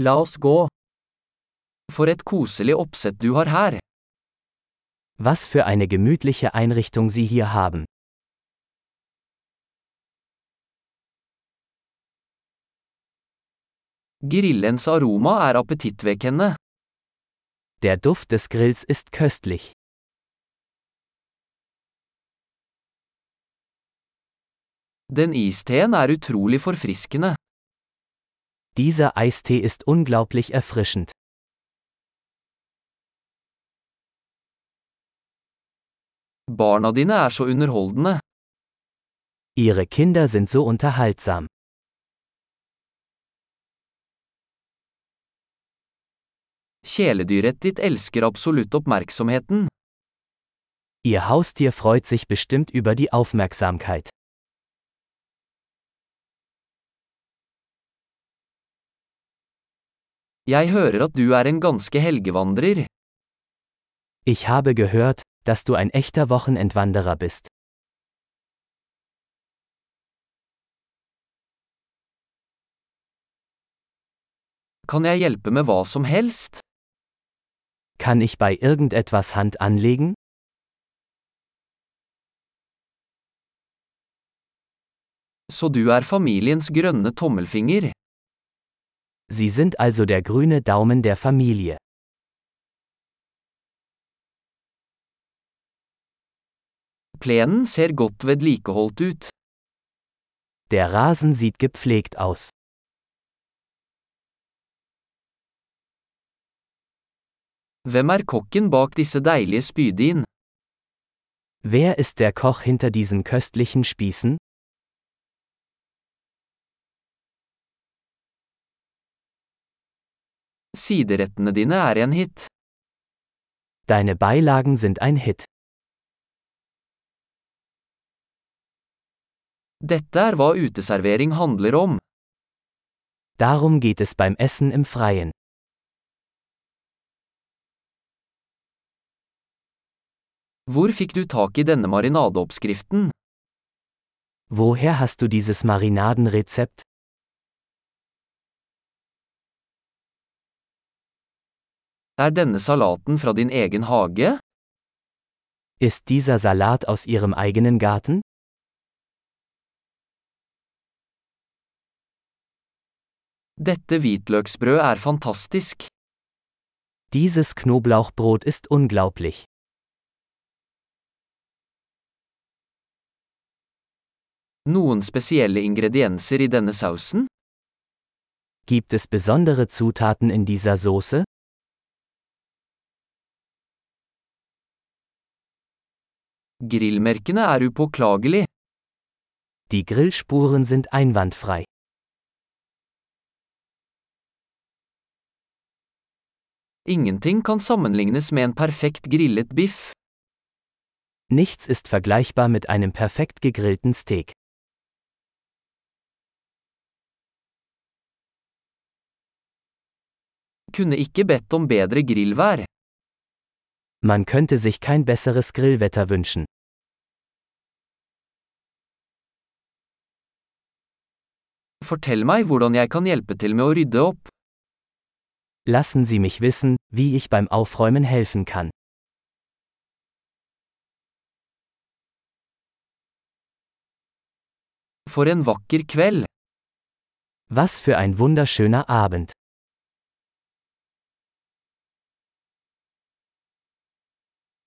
La oss gå. For et koselig oppsett du har her. Was für eine gemütliche Einrichtung Sie hier haben. Grillens aroma er appetittvekkende. Der Duft des Grills ist köstlich. Den isteen er utrolig forfriskende. Dieser Eistee ist unglaublich erfrischend. Barna dine er så underholdende. Ihre Kinder sind so unterhaltsam. Kjæledyret ditt elsker absolutt oppmerksomheten. Ihr Haustier freut sich bestimmt über die Aufmerksamkeit. Jeg hører at du er en ganske helgevandrer. Ich habe gehört, dass du ein echter Wochenendwanderer bist. Kan jeg hjelpe med hva som helst? Kann ich bei irgendetwas Hand anlegen? Så du er familiens grønne tommelfinger. Sie sind also der grüne Daumen der Familie. Plenen ser godt vedlikeholdt ut. Der Rasen sieht gepflegt aus. Hvem er kokken bak disse deilige spydin? Wer ist der Koch hinter diesen köstlichen Spießen? Siderettene dine er en hit. Deine Beilagen sind ein Hit. Dette er hva uteservering handler om. Darum geht es beim Essen im Freien. Hvor fikk du tak i denne marinadeoppskriften? Woher hast du dieses Marinadenrezept? Er denne salaten fra din egen hage? Ist dieser Salat aus Ihrem eigenen Garten? Dette hvitløksbrød er fantastisk. Dieses Knoblauchbrot ist unglaublich. Noen spesielle ingredienser i denne sausen? Gibt es besondere Zutaten in dieser Soße? Grillmerkene er upåklagelig. Die Grillspuren sind einwandfrei. Ingenting kan sammenlignes med en perfekt grillet biff. Nichts ist vergleichbar mit einem perfekt gegrillten Steak. Kunne ikke bedt om bedre grillvær. Man könnte sich kein besseres Grillwetter wünschen. Fortell meg hvordan jeg kan hjelpe til med å rydde opp. Lassen Sie mich wissen, wie ich beim Aufräumen helfen kann. For en vakker kveld. Was für ein wunderschöner Abend.